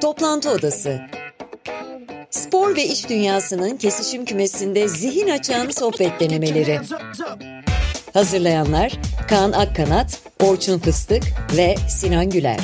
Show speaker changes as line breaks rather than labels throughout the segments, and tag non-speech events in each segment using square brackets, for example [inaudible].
Toplantı Odası Spor ve iş dünyasının kesişim kümesinde zihin açan sohbet denemeleri. Hazırlayanlar Kaan Akkanat, Orçun Fıstık ve Sinan Güler.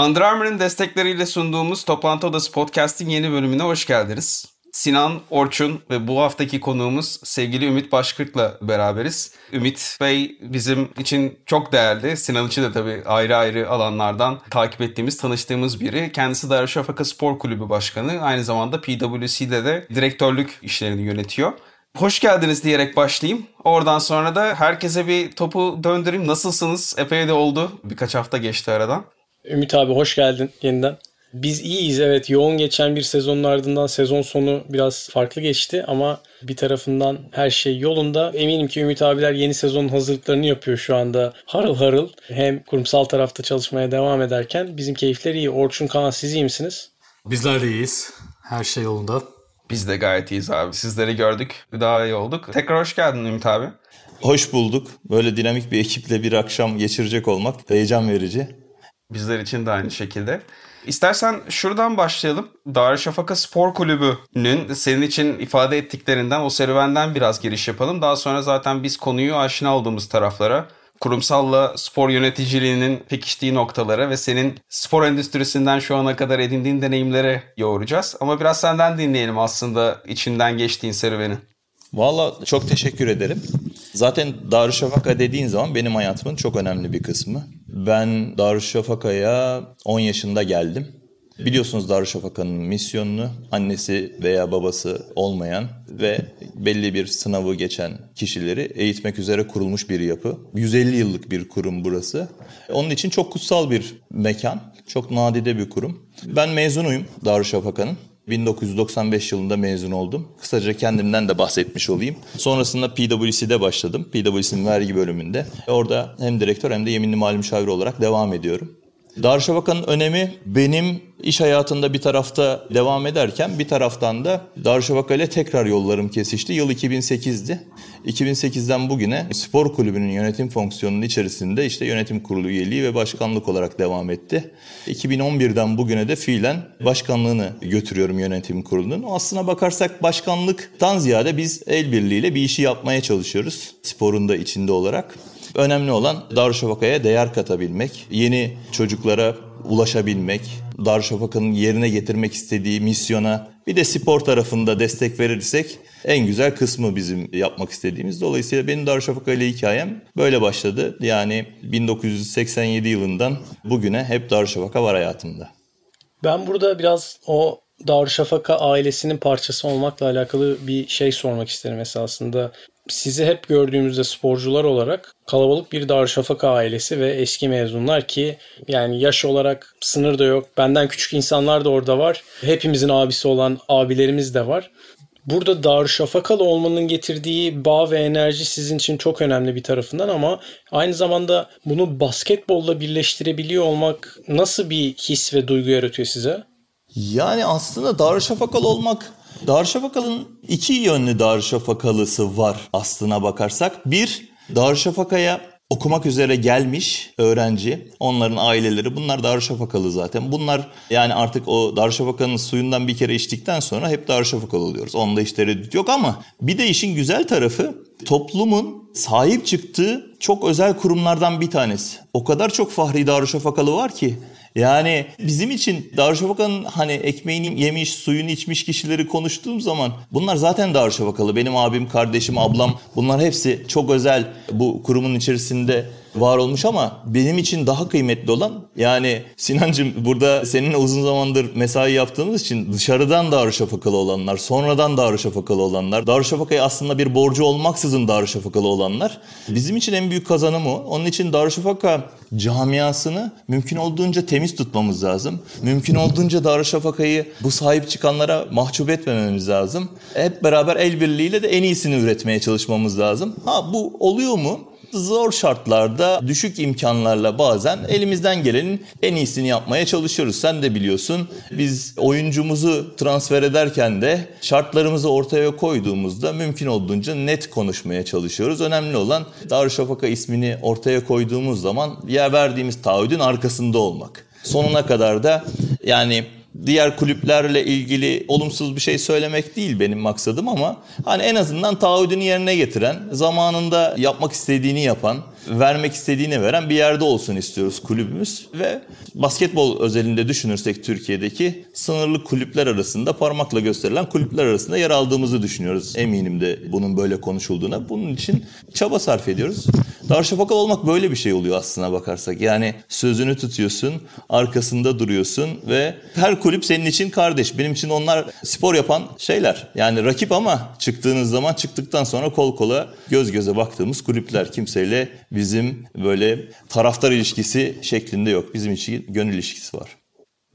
Under Armour'ın destekleriyle sunduğumuz Toplantı Odası Podcast'in yeni bölümüne hoş geldiniz. Sinan, Orçun ve bu haftaki konuğumuz sevgili Ümit Başkırt'la beraberiz. Ümit Bey bizim için çok değerli. Sinan için de tabii ayrı ayrı alanlardan takip ettiğimiz, tanıştığımız biri. Kendisi Darüşşafaka Spor Kulübü Başkanı. Aynı zamanda PwC'de de direktörlük işlerini yönetiyor. Hoş geldiniz diyerek başlayayım. Oradan sonra da herkese bir topu döndüreyim. Nasılsınız? Epey de oldu. Birkaç hafta geçti aradan.
Ümit abi hoş geldin yeniden. Biz iyiyiz evet yoğun geçen bir sezonun ardından sezon sonu biraz farklı geçti ama bir tarafından her şey yolunda. Eminim ki Ümit abiler yeni sezonun hazırlıklarını yapıyor şu anda harıl harıl. Hem kurumsal tarafta çalışmaya devam ederken bizim keyifler iyi. Orçun Kaan siz iyi misiniz?
Bizler de iyiyiz. Her şey yolunda.
Biz de gayet iyiyiz abi. Sizleri gördük. Daha iyi olduk. Tekrar hoş geldin Ümit abi.
Hoş bulduk. Böyle dinamik bir ekiple bir akşam geçirecek olmak heyecan verici.
Bizler için de aynı şekilde. İstersen şuradan başlayalım. Darüşşafaka Spor Kulübü'nün senin için ifade ettiklerinden, o serüvenden biraz giriş yapalım. Daha sonra zaten biz konuyu aşina olduğumuz taraflara, kurumsalla spor yöneticiliğinin pekiştiği noktalara ve senin spor endüstrisinden şu ana kadar edindiğin deneyimlere yoğuracağız. Ama biraz senden dinleyelim aslında içinden geçtiğin serüveni.
Valla çok teşekkür ederim. Zaten Darüşşafaka dediğin zaman benim hayatımın çok önemli bir kısmı. Ben Darüşşafaka'ya 10 yaşında geldim. Biliyorsunuz Darüşşafaka'nın misyonunu annesi veya babası olmayan ve belli bir sınavı geçen kişileri eğitmek üzere kurulmuş bir yapı. 150 yıllık bir kurum burası. Onun için çok kutsal bir mekan, çok nadide bir kurum. Ben mezunuyum Darüşşafaka'nın. 1995 yılında mezun oldum. Kısaca kendimden de bahsetmiş olayım. Sonrasında PwC'de başladım. PwC'nin vergi bölümünde. Orada hem direktör hem de yeminli mali müşavir olarak devam ediyorum. Darüşşafaka'nın önemi benim iş hayatında bir tarafta devam ederken bir taraftan da Darüşşafaka ile tekrar yollarım kesişti. Yıl 2008'di. 2008'den bugüne spor kulübünün yönetim fonksiyonunun içerisinde işte yönetim kurulu üyeliği ve başkanlık olarak devam etti. 2011'den bugüne de fiilen başkanlığını götürüyorum yönetim kurulunun. Aslına bakarsak başkanlıktan ziyade biz el birliğiyle bir işi yapmaya çalışıyoruz sporun da içinde olarak. Önemli olan Darüşşafaka'ya değer katabilmek, yeni çocuklara ulaşabilmek, Darüşşafaka'nın yerine getirmek istediği misyona bir de spor tarafında destek verirsek en güzel kısmı bizim yapmak istediğimiz. Dolayısıyla benim Darüşşafaka ile hikayem böyle başladı. Yani 1987 yılından bugüne hep Darüşşafaka var hayatımda.
Ben burada biraz o Darüşşafaka ailesinin parçası olmakla alakalı bir şey sormak isterim esasında sizi hep gördüğümüzde sporcular olarak kalabalık bir Darüşşafaka ailesi ve eski mezunlar ki yani yaş olarak sınır da yok. Benden küçük insanlar da orada var. Hepimizin abisi olan abilerimiz de var. Burada Darüşşafakalı olmanın getirdiği bağ ve enerji sizin için çok önemli bir tarafından ama aynı zamanda bunu basketbolla birleştirebiliyor olmak nasıl bir his ve duygu yaratıyor size?
Yani aslında Darüşşafakalı olmak Darüşşafakalı'nın iki yönlü Darüşşafakalısı var aslına bakarsak. Bir, Darüşşafaka'ya okumak üzere gelmiş öğrenci, onların aileleri bunlar Darüşşafakalı zaten. Bunlar yani artık o Darüşşafaka'nın suyundan bir kere içtikten sonra hep Darüşşafakalı oluyoruz. Onda hiç tereddüt yok ama bir de işin güzel tarafı toplumun sahip çıktığı çok özel kurumlardan bir tanesi. O kadar çok Fahri Darüşşafakalı var ki yani bizim için Darüşşafaka'nın hani ekmeğini yemiş, suyunu içmiş kişileri konuştuğum zaman bunlar zaten Darüşşafakalı. Benim abim, kardeşim, ablam bunlar hepsi çok özel bu kurumun içerisinde var olmuş ama benim için daha kıymetli olan yani Sinancım burada seninle uzun zamandır mesai yaptığımız için dışarıdan Darüşşafakalı olanlar, sonradan Darüşşafakalı olanlar, Darüşşafaka'ya aslında bir borcu olmaksızın Darüşşafakalı olanlar bizim için en büyük kazanım o. Onun için Darüşşafaka camiasını mümkün olduğunca temiz tutmamız lazım. Mümkün olduğunca Darüşşafaka'yı bu sahip çıkanlara mahcup etmememiz lazım. Hep beraber el birliğiyle de en iyisini üretmeye çalışmamız lazım. Ha bu oluyor mu? Zor şartlarda, düşük imkanlarla bazen elimizden gelenin en iyisini yapmaya çalışıyoruz. Sen de biliyorsun biz oyuncumuzu transfer ederken de şartlarımızı ortaya koyduğumuzda mümkün olduğunca net konuşmaya çalışıyoruz. Önemli olan Darüşşafaka ismini ortaya koyduğumuz zaman ya verdiğimiz taahhüdün arkasında olmak. Sonuna kadar da yani diğer kulüplerle ilgili olumsuz bir şey söylemek değil benim maksadım ama hani en azından taahhüdünü yerine getiren, zamanında yapmak istediğini yapan, vermek istediğini veren bir yerde olsun istiyoruz kulübümüz ve basketbol özelinde düşünürsek Türkiye'deki sınırlı kulüpler arasında parmakla gösterilen kulüpler arasında yer aldığımızı düşünüyoruz. Eminim de bunun böyle konuşulduğuna. Bunun için çaba sarf ediyoruz. Darüşşafaka olmak böyle bir şey oluyor aslına bakarsak. Yani sözünü tutuyorsun, arkasında duruyorsun ve her kulüp senin için kardeş. Benim için onlar spor yapan şeyler. Yani rakip ama çıktığınız zaman çıktıktan sonra kol kola göz göze baktığımız kulüpler. Kimseyle bizim böyle taraftar ilişkisi şeklinde yok. Bizim için gönül ilişkisi var.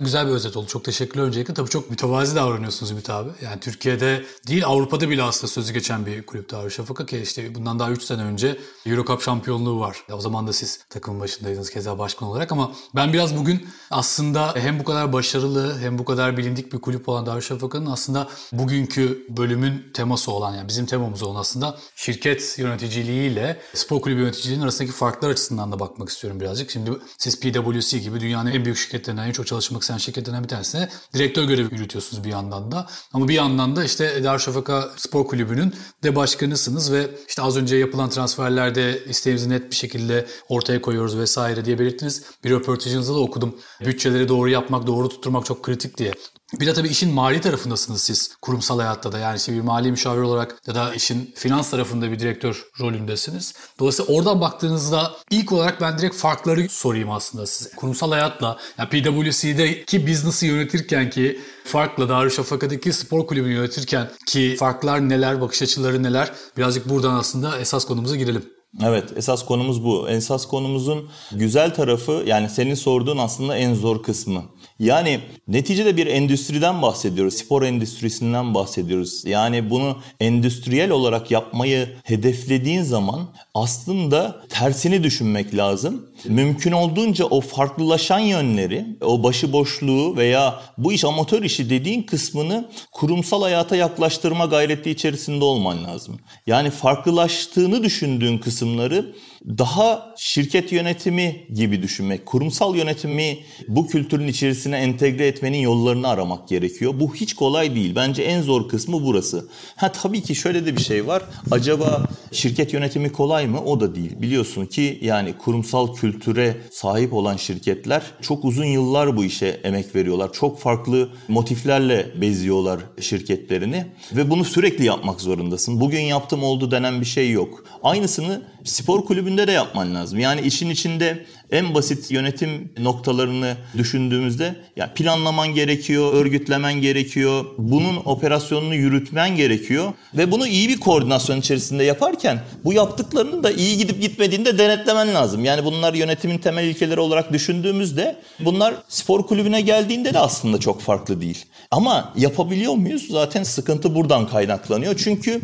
Güzel bir özet oldu. Çok teşekkürler öncelikle. Tabii çok mütevazi davranıyorsunuz Ümit abi. Yani Türkiye'de değil Avrupa'da bile aslında sözü geçen bir kulüp Darüşşafaka ki işte bundan daha 3 sene önce Euro Cup şampiyonluğu var. O zaman da siz takımın başındaydınız keza başkan olarak ama ben biraz bugün aslında hem bu kadar başarılı hem bu kadar bilindik bir kulüp olan Darüşşafaka'nın aslında bugünkü bölümün teması olan yani bizim temamız olan aslında şirket yöneticiliğiyle spor kulübü yöneticiliğinin arasındaki farklar açısından da bakmak istiyorum birazcık. Şimdi siz PwC gibi dünyanın en büyük şirketlerinden en çok çalışmak isteyen şirketlerinden bir tanesine direktör görevi yürütüyorsunuz bir yandan da. Ama bir yandan da işte Darüşşafaka Spor Kulübü'nün de başkanısınız ve işte az önce yapılan transferlerde isteğimizi net bir şekilde ortaya koyuyoruz vesaire diye belirttiniz. Bir röportajınızda da okudum. Bütçeleri doğru yapmak, doğru tutturmak çok kritik diye. Bir de tabii işin mali tarafındasınız siz kurumsal hayatta da yani işte bir mali müşavir olarak ya da işin finans tarafında bir direktör rolündesiniz. Dolayısıyla oradan baktığınızda ilk olarak ben direkt farkları sorayım aslında size. Kurumsal hayatla yani PwC'deki business'ı yönetirken ki farkla Darüşşafaka'daki spor kulübünü yönetirken ki farklar neler, bakış açıları neler birazcık buradan aslında esas konumuza girelim.
Evet esas konumuz bu. Esas konumuzun güzel tarafı yani senin sorduğun aslında en zor kısmı. Yani neticede bir endüstriden bahsediyoruz. Spor endüstrisinden bahsediyoruz. Yani bunu endüstriyel olarak yapmayı hedeflediğin zaman aslında tersini düşünmek lazım. Mümkün olduğunca o farklılaşan yönleri, o başıboşluğu veya bu iş amatör işi dediğin kısmını kurumsal hayata yaklaştırma gayreti içerisinde olman lazım. Yani farklılaştığını düşündüğün kısımları daha şirket yönetimi gibi düşünmek, kurumsal yönetimi bu kültürün içerisine entegre etmenin yollarını aramak gerekiyor. Bu hiç kolay değil. Bence en zor kısmı burası. Ha tabii ki şöyle de bir şey var. Acaba şirket yönetimi kolay mı? O da değil. Biliyorsun ki yani kurumsal kültüre sahip olan şirketler çok uzun yıllar bu işe emek veriyorlar. Çok farklı motiflerle beziyorlar şirketlerini ve bunu sürekli yapmak zorundasın. Bugün yaptım oldu denen bir şey yok. Aynısını spor kulübünde de yapman lazım. Yani işin içinde en basit yönetim noktalarını düşündüğümüzde ya planlaman gerekiyor, örgütlemen gerekiyor. Bunun operasyonunu yürütmen gerekiyor ve bunu iyi bir koordinasyon içerisinde yaparken bu yaptıklarının da iyi gidip gitmediğini de denetlemen lazım. Yani bunlar yönetimin temel ilkeleri olarak düşündüğümüzde bunlar spor kulübüne geldiğinde de aslında çok farklı değil. Ama yapabiliyor muyuz? Zaten sıkıntı buradan kaynaklanıyor. Çünkü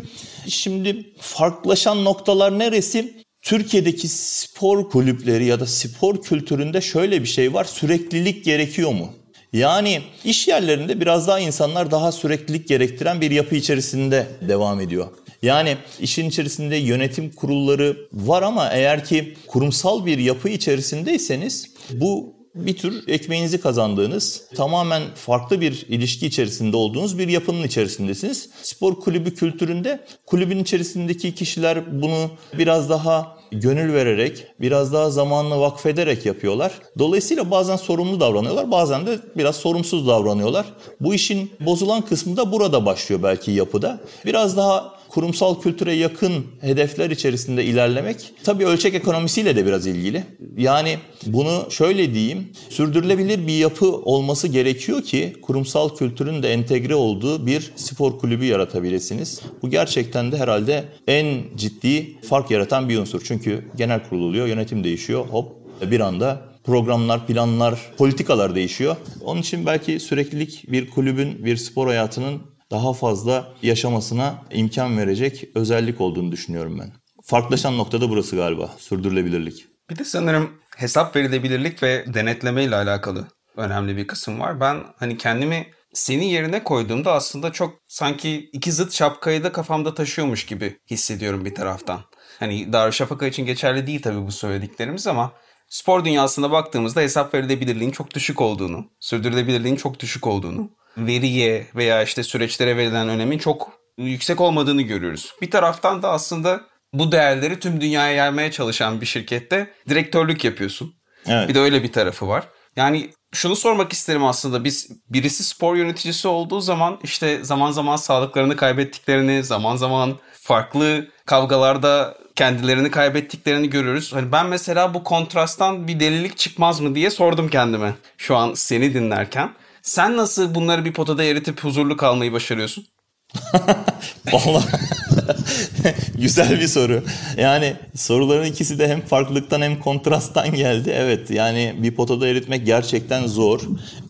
şimdi farklılaşan noktalar neresi? Türkiye'deki spor kulüpleri ya da spor kültüründe şöyle bir şey var. Süreklilik gerekiyor mu? Yani iş yerlerinde biraz daha insanlar daha süreklilik gerektiren bir yapı içerisinde devam ediyor. Yani işin içerisinde yönetim kurulları var ama eğer ki kurumsal bir yapı içerisindeyseniz bu bir tür ekmeğinizi kazandığınız, tamamen farklı bir ilişki içerisinde olduğunuz bir yapının içerisindesiniz. Spor kulübü kültüründe kulübün içerisindeki kişiler bunu biraz daha gönül vererek, biraz daha zamanını vakfederek yapıyorlar. Dolayısıyla bazen sorumlu davranıyorlar, bazen de biraz sorumsuz davranıyorlar. Bu işin bozulan kısmı da burada başlıyor belki yapıda. Biraz daha kurumsal kültüre yakın hedefler içerisinde ilerlemek tabii ölçek ekonomisiyle de biraz ilgili. Yani bunu şöyle diyeyim, sürdürülebilir bir yapı olması gerekiyor ki kurumsal kültürün de entegre olduğu bir spor kulübü yaratabilirsiniz. Bu gerçekten de herhalde en ciddi fark yaratan bir unsur. Çünkü genel kurul oluyor, yönetim değişiyor, hop bir anda programlar, planlar, politikalar değişiyor. Onun için belki süreklilik bir kulübün, bir spor hayatının daha fazla yaşamasına imkan verecek özellik olduğunu düşünüyorum ben. farklılaşan nokta da burası galiba. Sürdürülebilirlik.
Bir de sanırım hesap verilebilirlik ve denetleme ile alakalı önemli bir kısım var. Ben hani kendimi senin yerine koyduğumda aslında çok sanki iki zıt şapkayı da kafamda taşıyormuş gibi hissediyorum bir taraftan. Hani Darüşşafaka için geçerli değil tabii bu söylediklerimiz ama spor dünyasına baktığımızda hesap verilebilirliğin çok düşük olduğunu, sürdürülebilirliğin çok düşük olduğunu, veriye veya işte süreçlere verilen önemin çok yüksek olmadığını görüyoruz. Bir taraftan da aslında bu değerleri tüm dünyaya yaymaya çalışan bir şirkette direktörlük yapıyorsun.
Evet.
Bir de öyle bir tarafı var. Yani şunu sormak isterim aslında biz birisi spor yöneticisi olduğu zaman işte zaman zaman sağlıklarını kaybettiklerini, zaman zaman farklı kavgalarda kendilerini kaybettiklerini görüyoruz. Hani ben mesela bu kontrasttan bir delilik çıkmaz mı diye sordum kendime şu an seni dinlerken. Sen nasıl bunları bir potada eritip huzurlu kalmayı başarıyorsun? [laughs]
Vallahi [laughs] güzel bir soru. Yani soruların ikisi de hem farklılıktan hem kontrasttan geldi. Evet yani bir potada eritmek gerçekten zor.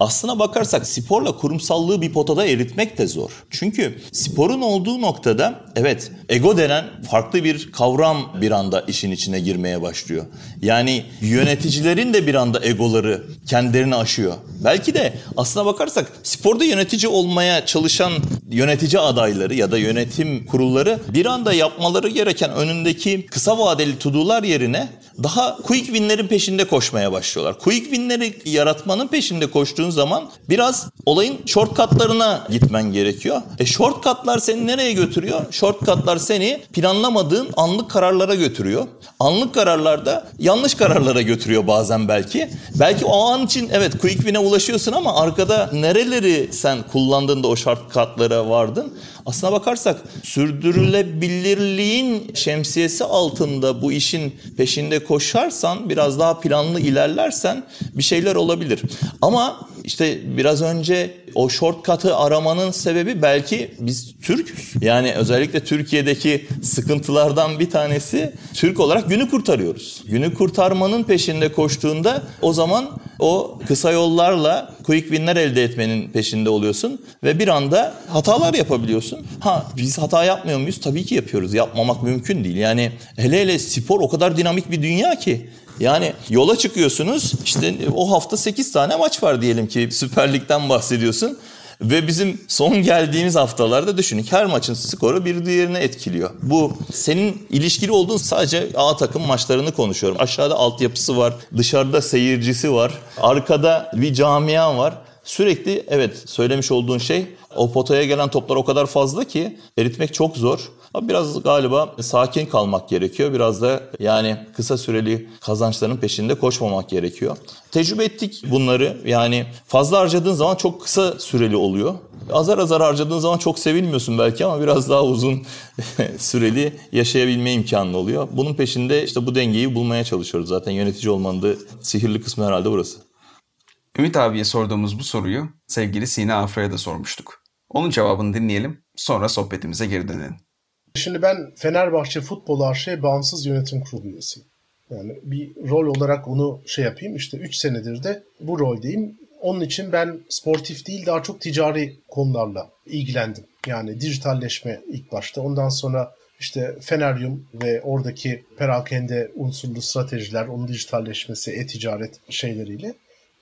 Aslına bakarsak sporla kurumsallığı bir potada eritmek de zor. Çünkü sporun olduğu noktada evet ego denen farklı bir kavram bir anda işin içine girmeye başlıyor. Yani yöneticilerin de bir anda egoları kendilerini aşıyor. Belki de aslına bakarsak sporda yönetici olmaya çalışan yönetici adayları ya da yönetim kurulları bir anda yapmaları gereken önündeki kısa vadeli tudular yerine daha quick win'lerin peşinde koşmaya başlıyorlar. Quick win'leri yaratmanın peşinde koştuğun zaman biraz olayın shortcutlarına gitmen gerekiyor. E shortcutlar seni nereye götürüyor? Shortcutlar seni planlamadığın anlık kararlara götürüyor. Anlık kararlarda yanlış kararlara götürüyor bazen belki. Belki o an için evet quick win'e ulaşıyorsun ama arkada nereleri sen kullandığında o shortcutlara vardın? Aslına bakarsak sürdürülebilirliğin şemsiyesi altında bu işin peşinde koşarsan, biraz daha planlı ilerlersen bir şeyler olabilir. Ama işte biraz önce o shortcut'ı aramanın sebebi belki biz Türk'üz. Yani özellikle Türkiye'deki sıkıntılardan bir tanesi Türk olarak günü kurtarıyoruz. Günü kurtarmanın peşinde koştuğunda o zaman o kısa yollarla quick win'ler elde etmenin peşinde oluyorsun ve bir anda hatalar yapabiliyorsun. Ha biz hata yapmıyor muyuz? Tabii ki yapıyoruz. Yapmamak mümkün değil. Yani hele hele spor o kadar dinamik bir dünya ki yani yola çıkıyorsunuz işte o hafta 8 tane maç var diyelim ki Süper Lig'den bahsediyorsun. Ve bizim son geldiğimiz haftalarda düşünün her maçın skoru bir diğerine etkiliyor. Bu senin ilişkili olduğun sadece A takım maçlarını konuşuyorum. Aşağıda altyapısı var, dışarıda seyircisi var, arkada bir camia var. Sürekli evet söylemiş olduğun şey o potaya gelen toplar o kadar fazla ki eritmek çok zor. Biraz galiba sakin kalmak gerekiyor. Biraz da yani kısa süreli kazançların peşinde koşmamak gerekiyor. Tecrübe ettik bunları. Yani fazla harcadığın zaman çok kısa süreli oluyor. Azar azar harcadığın zaman çok sevilmiyorsun belki ama biraz daha uzun [laughs] süreli yaşayabilme imkanı oluyor. Bunun peşinde işte bu dengeyi bulmaya çalışıyoruz. Zaten yönetici olmanın da sihirli kısmı herhalde burası.
Ümit abiye sorduğumuz bu soruyu sevgili Sina Afra'ya da sormuştuk. Onun cevabını dinleyelim, sonra sohbetimize geri dönelim.
Şimdi ben Fenerbahçe Futbol AŞ bağımsız yönetim kurulu üyesiyim. Yani bir rol olarak onu şey yapayım. İşte 3 senedir de bu roldeyim. Onun için ben sportif değil daha çok ticari konularla ilgilendim. Yani dijitalleşme ilk başta. Ondan sonra işte Feneryum ve oradaki perakende unsurlu stratejiler, onun dijitalleşmesi, e-ticaret şeyleriyle.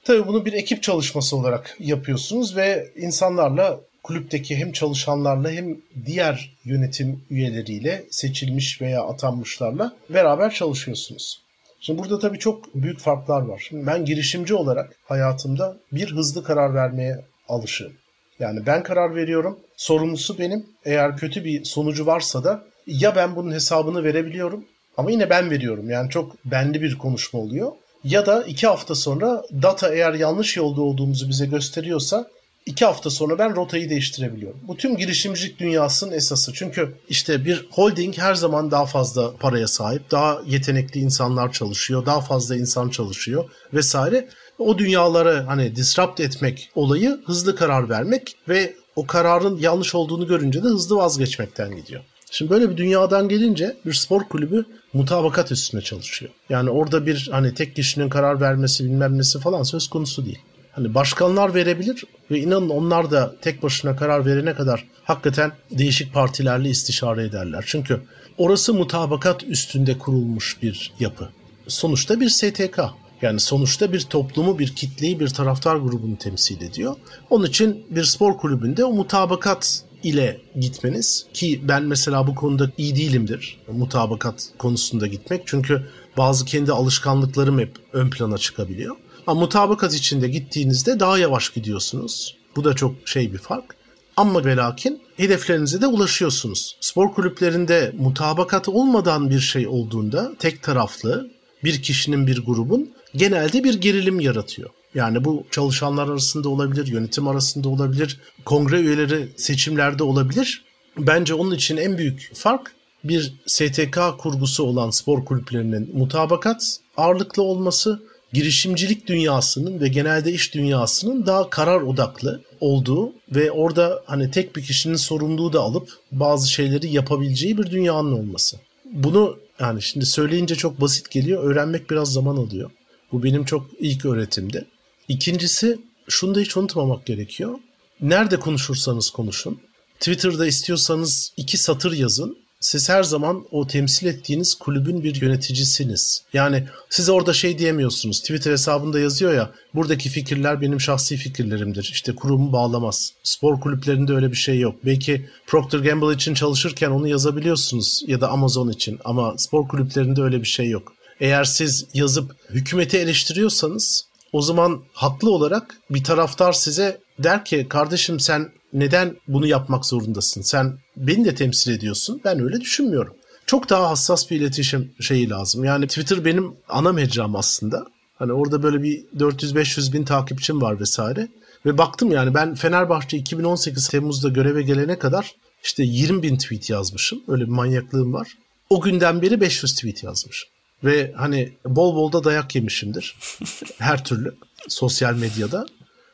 Tabii bunu bir ekip çalışması olarak yapıyorsunuz ve insanlarla kulüpteki hem çalışanlarla hem diğer yönetim üyeleriyle seçilmiş veya atanmışlarla beraber çalışıyorsunuz. Şimdi burada tabii çok büyük farklar var. Şimdi ben girişimci olarak hayatımda bir hızlı karar vermeye alışığım. Yani ben karar veriyorum. Sorumlusu benim. Eğer kötü bir sonucu varsa da ya ben bunun hesabını verebiliyorum ama yine ben veriyorum. Yani çok benli bir konuşma oluyor. Ya da iki hafta sonra data eğer yanlış yolda olduğumuzu bize gösteriyorsa iki hafta sonra ben rotayı değiştirebiliyorum. Bu tüm girişimcilik dünyasının esası. Çünkü işte bir holding her zaman daha fazla paraya sahip, daha yetenekli insanlar çalışıyor, daha fazla insan çalışıyor vesaire. O dünyaları hani disrupt etmek olayı hızlı karar vermek ve o kararın yanlış olduğunu görünce de hızlı vazgeçmekten gidiyor. Şimdi böyle bir dünyadan gelince bir spor kulübü mutabakat üstüne çalışıyor. Yani orada bir hani tek kişinin karar vermesi bilmem nesi falan söz konusu değil. Hani başkanlar verebilir ve inanın onlar da tek başına karar verene kadar hakikaten değişik partilerle istişare ederler. Çünkü orası mutabakat üstünde kurulmuş bir yapı. Sonuçta bir STK. Yani sonuçta bir toplumu, bir kitleyi, bir taraftar grubunu temsil ediyor. Onun için bir spor kulübünde o mutabakat ile gitmeniz ki ben mesela bu konuda iyi değilimdir. Mutabakat konusunda gitmek. Çünkü bazı kendi alışkanlıklarım hep ön plana çıkabiliyor. Ama mutabakat içinde gittiğinizde daha yavaş gidiyorsunuz. Bu da çok şey bir fark. Ama ve lakin hedeflerinize de ulaşıyorsunuz. Spor kulüplerinde mutabakat olmadan bir şey olduğunda tek taraflı bir kişinin bir grubun genelde bir gerilim yaratıyor. Yani bu çalışanlar arasında olabilir, yönetim arasında olabilir, kongre üyeleri seçimlerde olabilir. Bence onun için en büyük fark bir STK kurgusu olan spor kulüplerinin mutabakat ağırlıklı olması, girişimcilik dünyasının ve genelde iş dünyasının daha karar odaklı olduğu ve orada hani tek bir kişinin sorumluluğu da alıp bazı şeyleri yapabileceği bir dünyanın olması. Bunu yani şimdi söyleyince çok basit geliyor, öğrenmek biraz zaman alıyor. Bu benim çok ilk öğretimde. İkincisi şunu da hiç unutmamak gerekiyor. Nerede konuşursanız konuşun. Twitter'da istiyorsanız iki satır yazın. Siz her zaman o temsil ettiğiniz kulübün bir yöneticisiniz. Yani siz orada şey diyemiyorsunuz. Twitter hesabında yazıyor ya buradaki fikirler benim şahsi fikirlerimdir. İşte kurumu bağlamaz. Spor kulüplerinde öyle bir şey yok. Belki Procter Gamble için çalışırken onu yazabiliyorsunuz ya da Amazon için ama spor kulüplerinde öyle bir şey yok. Eğer siz yazıp hükümeti eleştiriyorsanız o zaman haklı olarak bir taraftar size der ki kardeşim sen neden bunu yapmak zorundasın? Sen beni de temsil ediyorsun. Ben öyle düşünmüyorum. Çok daha hassas bir iletişim şeyi lazım. Yani Twitter benim ana mecram aslında. Hani orada böyle bir 400-500 bin takipçim var vesaire. Ve baktım yani ben Fenerbahçe 2018 Temmuz'da göreve gelene kadar işte 20 bin tweet yazmışım. Öyle bir manyaklığım var. O günden beri 500 tweet yazmışım. Ve hani bol bol da dayak yemişimdir. [laughs] Her türlü sosyal medyada.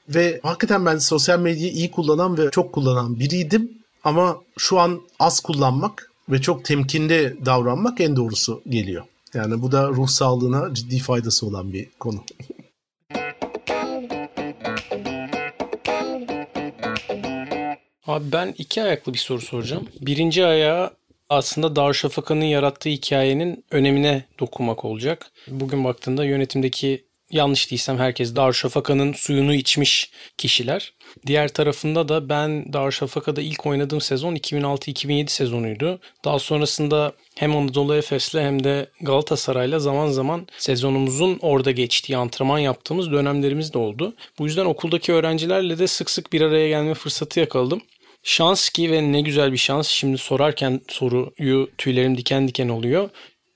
Ve hakikaten ben sosyal medyayı iyi kullanan ve çok kullanan biriydim. Ama şu an az kullanmak ve çok temkinli davranmak en doğrusu geliyor. Yani bu da ruh sağlığına ciddi faydası olan bir konu.
Abi ben iki ayaklı bir soru soracağım. Birinci ayağı aslında Darüşşafaka'nın yarattığı hikayenin önemine dokunmak olacak. Bugün baktığında yönetimdeki yanlış değilsem herkes Darüşşafaka'nın suyunu içmiş kişiler. Diğer tarafında da ben Darüşşafaka'da ilk oynadığım sezon 2006-2007 sezonuydu. Daha sonrasında hem Anadolu Efes'le hem de Galatasaray'la zaman zaman sezonumuzun orada geçtiği antrenman yaptığımız dönemlerimiz de oldu. Bu yüzden okuldaki öğrencilerle de sık sık bir araya gelme fırsatı yakaladım. Şans ki ve ne güzel bir şans. Şimdi sorarken soruyu tüylerim diken diken oluyor.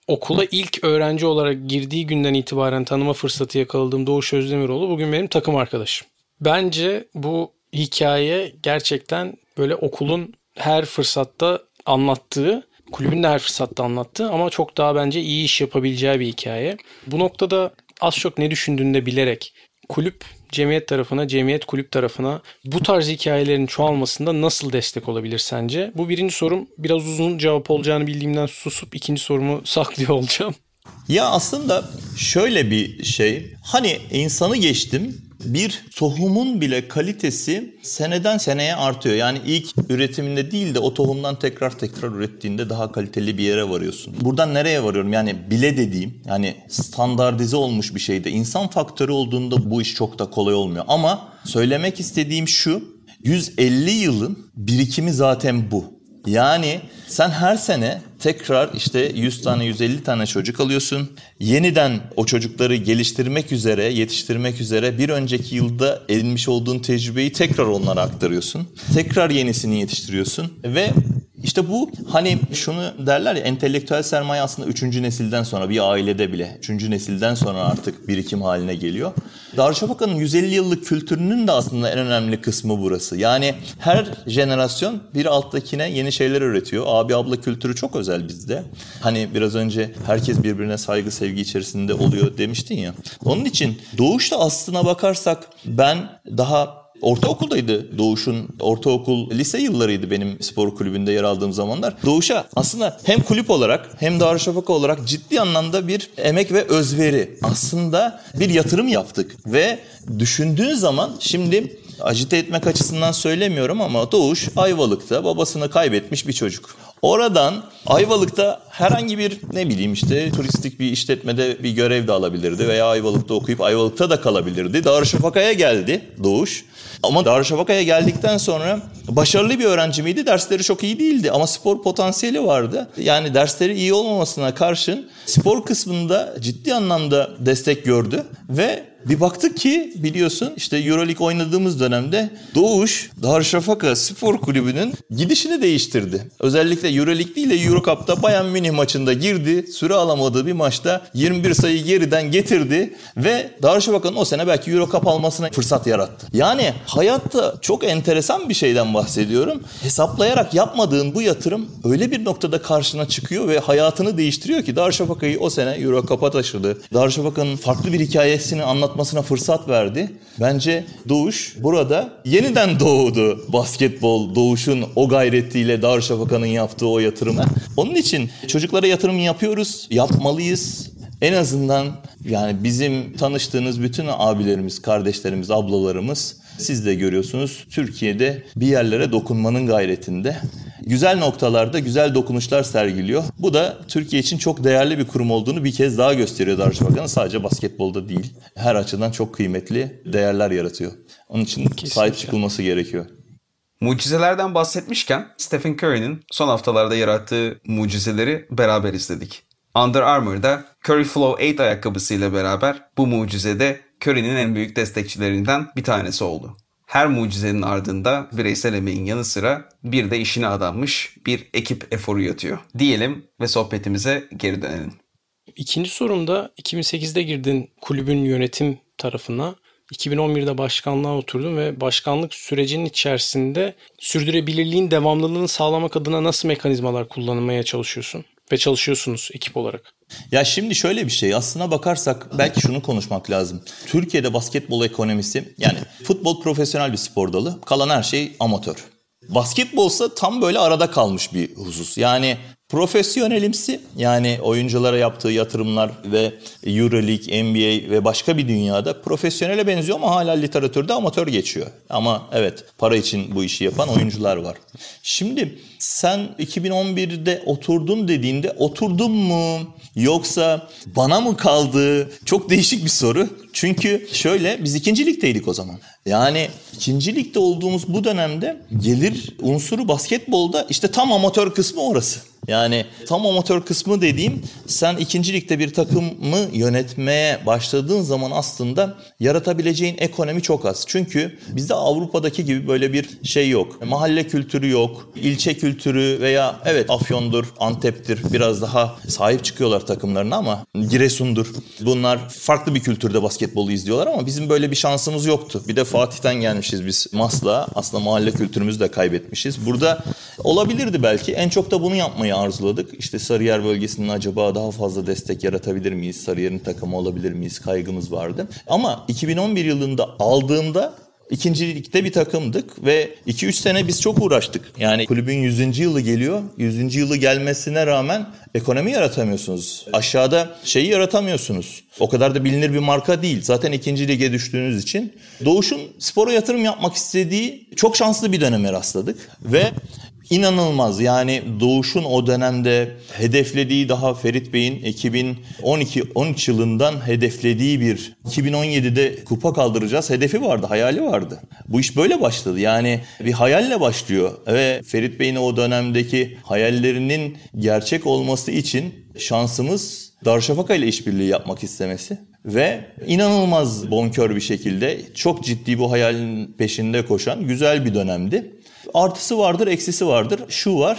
Okula ilk öğrenci olarak girdiği günden itibaren tanıma fırsatı yakaladığım Doğuş Özdemiroğlu bugün benim takım arkadaşım. Bence bu hikaye gerçekten böyle okulun her fırsatta anlattığı, kulübün de her fırsatta anlattığı ama çok daha bence iyi iş yapabileceği bir hikaye. Bu noktada az çok ne düşündüğünü de bilerek kulüp cemiyet tarafına, cemiyet kulüp tarafına bu tarz hikayelerin çoğalmasında nasıl destek olabilir sence? Bu birinci sorum biraz uzun cevap olacağını bildiğimden susup ikinci sorumu [laughs] saklıyor olacağım.
Ya aslında şöyle bir şey. Hani insanı geçtim bir tohumun bile kalitesi seneden seneye artıyor. Yani ilk üretiminde değil de o tohumdan tekrar tekrar ürettiğinde daha kaliteli bir yere varıyorsun. Buradan nereye varıyorum? Yani bile dediğim yani standartize olmuş bir şeyde insan faktörü olduğunda bu iş çok da kolay olmuyor. Ama söylemek istediğim şu 150 yılın birikimi zaten bu. Yani sen her sene tekrar işte 100 tane 150 tane çocuk alıyorsun. Yeniden o çocukları geliştirmek üzere, yetiştirmek üzere bir önceki yılda edinmiş olduğun tecrübeyi tekrar onlara aktarıyorsun. Tekrar yenisini yetiştiriyorsun ve işte bu hani şunu derler ya entelektüel sermaye aslında üçüncü nesilden sonra bir ailede bile üçüncü nesilden sonra artık birikim haline geliyor. Darüşşafaka'nın 150 yıllık kültürünün de aslında en önemli kısmı burası. Yani her jenerasyon bir alttakine yeni şeyler üretiyor. Abi abla kültürü çok özel bizde. Hani biraz önce herkes birbirine saygı sevgi içerisinde oluyor demiştin ya. Onun için doğuşta aslına bakarsak ben daha ortaokuldaydı Doğuş'un. Ortaokul, lise yıllarıydı benim spor kulübünde yer aldığım zamanlar. Doğuş'a aslında hem kulüp olarak hem Darüşşafaka olarak ciddi anlamda bir emek ve özveri. Aslında bir yatırım yaptık ve düşündüğün zaman şimdi acite etmek açısından söylemiyorum ama Doğuş Ayvalık'ta babasını kaybetmiş bir çocuk. Oradan Ayvalık'ta herhangi bir ne bileyim işte turistik bir işletmede bir görev de alabilirdi veya Ayvalık'ta okuyup Ayvalık'ta da kalabilirdi. Darüşşafaka'ya geldi Doğuş. Ama Darüşşafaka'ya geldikten sonra başarılı bir öğrenci miydi? Dersleri çok iyi değildi ama spor potansiyeli vardı. Yani dersleri iyi olmamasına karşın spor kısmında ciddi anlamda destek gördü ve bir baktık ki biliyorsun işte Euroleague oynadığımız dönemde Doğuş Darüşşafaka Spor Kulübü'nün gidişini değiştirdi. Özellikle Euroleague değil de Eurocup'ta Bayern Münih maçında girdi. Süre alamadığı bir maçta 21 sayı geriden getirdi ve Darüşşafaka'nın o sene belki Eurocup almasına fırsat yarattı. Yani hayatta çok enteresan bir şeyden bahsediyorum. Hesaplayarak yapmadığın bu yatırım öyle bir noktada karşına çıkıyor ve hayatını değiştiriyor ki Darüşşafaka'yı o sene Eurocup'a taşıdı. Darüşşafaka'nın farklı bir hikayesini anlatmasına fırsat verdi. Bence Doğuş burada yeniden doğdu basketbol Doğuş'un o gayretiyle Darüşşafaka'nın yaptığı o yatırımı. Onun için çocuklara yatırım yapıyoruz, yapmalıyız. En azından yani bizim tanıştığınız bütün abilerimiz, kardeşlerimiz, ablalarımız siz de görüyorsunuz Türkiye'de bir yerlere dokunmanın gayretinde. Güzel noktalarda güzel dokunuşlar sergiliyor. Bu da Türkiye için çok değerli bir kurum olduğunu bir kez daha gösteriyor Darüşşafaka'nın. Sadece basketbolda değil. Her açıdan çok kıymetli değerler yaratıyor. Onun için sahip çıkılması gerekiyor.
Mucizelerden bahsetmişken Stephen Curry'nin son haftalarda yarattığı mucizeleri beraber izledik. Under Armour'da Curry Flow 8 ayakkabısıyla beraber bu mucizede Curry'nin en büyük destekçilerinden bir tanesi oldu. Her mucizenin ardında bireysel emeğin yanı sıra bir de işine adanmış bir ekip eforu yatıyor. Diyelim ve sohbetimize geri dönelim.
İkinci sorumda 2008'de girdin kulübün yönetim tarafına. 2011'de başkanlığa oturdun ve başkanlık sürecinin içerisinde sürdürülebilirliğin devamlılığını sağlamak adına nasıl mekanizmalar kullanmaya çalışıyorsun? Ve çalışıyorsunuz ekip olarak.
Ya şimdi şöyle bir şey aslına bakarsak belki şunu konuşmak lazım. Türkiye'de basketbol ekonomisi yani futbol profesyonel bir spor dalı kalan her şey amatör. Basketbolsa tam böyle arada kalmış bir husus. Yani profesyonelimsi yani oyunculara yaptığı yatırımlar ve Euroleague, NBA ve başka bir dünyada profesyonele benziyor ama hala literatürde amatör geçiyor. Ama evet para için bu işi yapan oyuncular var. Şimdi sen 2011'de oturdun dediğinde oturdun mu yoksa bana mı kaldı? Çok değişik bir soru. Çünkü şöyle biz ikinci ligdeydik o zaman. Yani ikinci ligde olduğumuz bu dönemde gelir unsuru basketbolda işte tam amatör kısmı orası. Yani tam amatör kısmı dediğim sen ikinci ligde bir takımı yönetmeye başladığın zaman aslında yaratabileceğin ekonomi çok az. Çünkü bizde Avrupa'daki gibi böyle bir şey yok. Mahalle kültürü yok, ilçe kültürü veya evet Afyon'dur, Antep'tir biraz daha sahip çıkıyorlar takımlarına ama Giresun'dur. Bunlar farklı bir kültürde basketbolu izliyorlar ama bizim böyle bir şansımız yoktu. Bir de Fatih'ten gelmişiz biz Masla. Aslında mahalle kültürümüzü de kaybetmişiz. Burada olabilirdi belki. En çok da bunu yapmayı arzuladık. İşte Sarıyer bölgesinin acaba daha fazla destek yaratabilir miyiz? Sarıyer'in takımı olabilir miyiz? Kaygımız vardı. Ama 2011 yılında aldığımda İkinci ligde bir takımdık ve 2-3 sene biz çok uğraştık. Yani kulübün 100. yılı geliyor. 100. yılı gelmesine rağmen ekonomi yaratamıyorsunuz. Aşağıda şeyi yaratamıyorsunuz. O kadar da bilinir bir marka değil. Zaten ikinci lige düştüğünüz için. Doğuş'un spora yatırım yapmak istediği çok şanslı bir döneme rastladık. Ve İnanılmaz. Yani Doğuş'un o dönemde hedeflediği daha Ferit Bey'in 2012-13 yılından hedeflediği bir 2017'de kupa kaldıracağız hedefi vardı, hayali vardı. Bu iş böyle başladı. Yani bir hayalle başlıyor ve Ferit Bey'in o dönemdeki hayallerinin gerçek olması için şansımız Darüşşafaka ile işbirliği yapmak istemesi ve inanılmaz bonkör bir şekilde çok ciddi bu hayalin peşinde koşan güzel bir dönemdi artısı vardır, eksisi vardır. Şu var,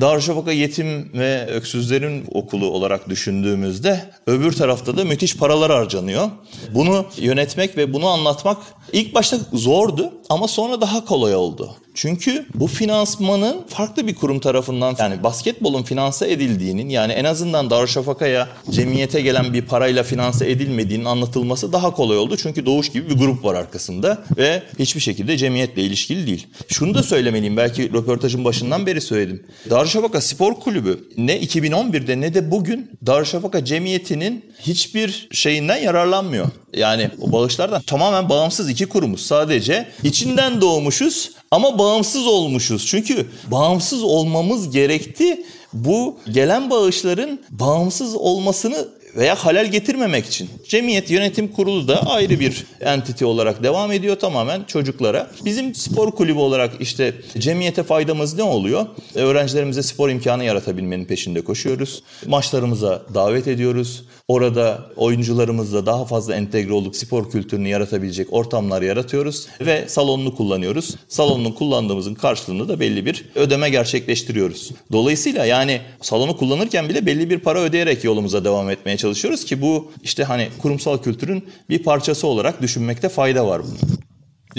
Darüşşafaka Yetim ve Öksüzlerin Okulu olarak düşündüğümüzde öbür tarafta da müthiş paralar harcanıyor. Bunu yönetmek ve bunu anlatmak ilk başta zordu ama sonra daha kolay oldu. Çünkü bu finansmanın farklı bir kurum tarafından yani basketbolun finanse edildiğinin yani en azından Darüşşafaka'ya cemiyete gelen bir parayla finanse edilmediğinin anlatılması daha kolay oldu. Çünkü Doğuş gibi bir grup var arkasında ve hiçbir şekilde cemiyetle ilişkili değil. Şunu da söylemeliyim belki röportajın başından beri söyledim. Darüşşafaka Spor Kulübü ne 2011'de ne de bugün Darüşşafaka Cemiyeti'nin hiçbir şeyinden yararlanmıyor. Yani o bağışlardan tamamen bağımsız iki kurumuz. Sadece içinden doğmuşuz ama bağımsız olmuşuz. Çünkü bağımsız olmamız gerekti. Bu gelen bağışların bağımsız olmasını veya halel getirmemek için. Cemiyet Yönetim Kurulu da ayrı bir entity olarak devam ediyor tamamen çocuklara. Bizim spor kulübü olarak işte cemiyete faydamız ne oluyor? Öğrencilerimize spor imkanı yaratabilmenin peşinde koşuyoruz. Maçlarımıza davet ediyoruz. Orada oyuncularımızla daha fazla entegre olup spor kültürünü yaratabilecek ortamlar yaratıyoruz ve salonunu kullanıyoruz. Salonunu kullandığımızın karşılığında da belli bir ödeme gerçekleştiriyoruz. Dolayısıyla yani salonu kullanırken bile belli bir para ödeyerek yolumuza devam etmeye ki bu işte hani kurumsal kültürün bir parçası olarak düşünmekte fayda var bunun.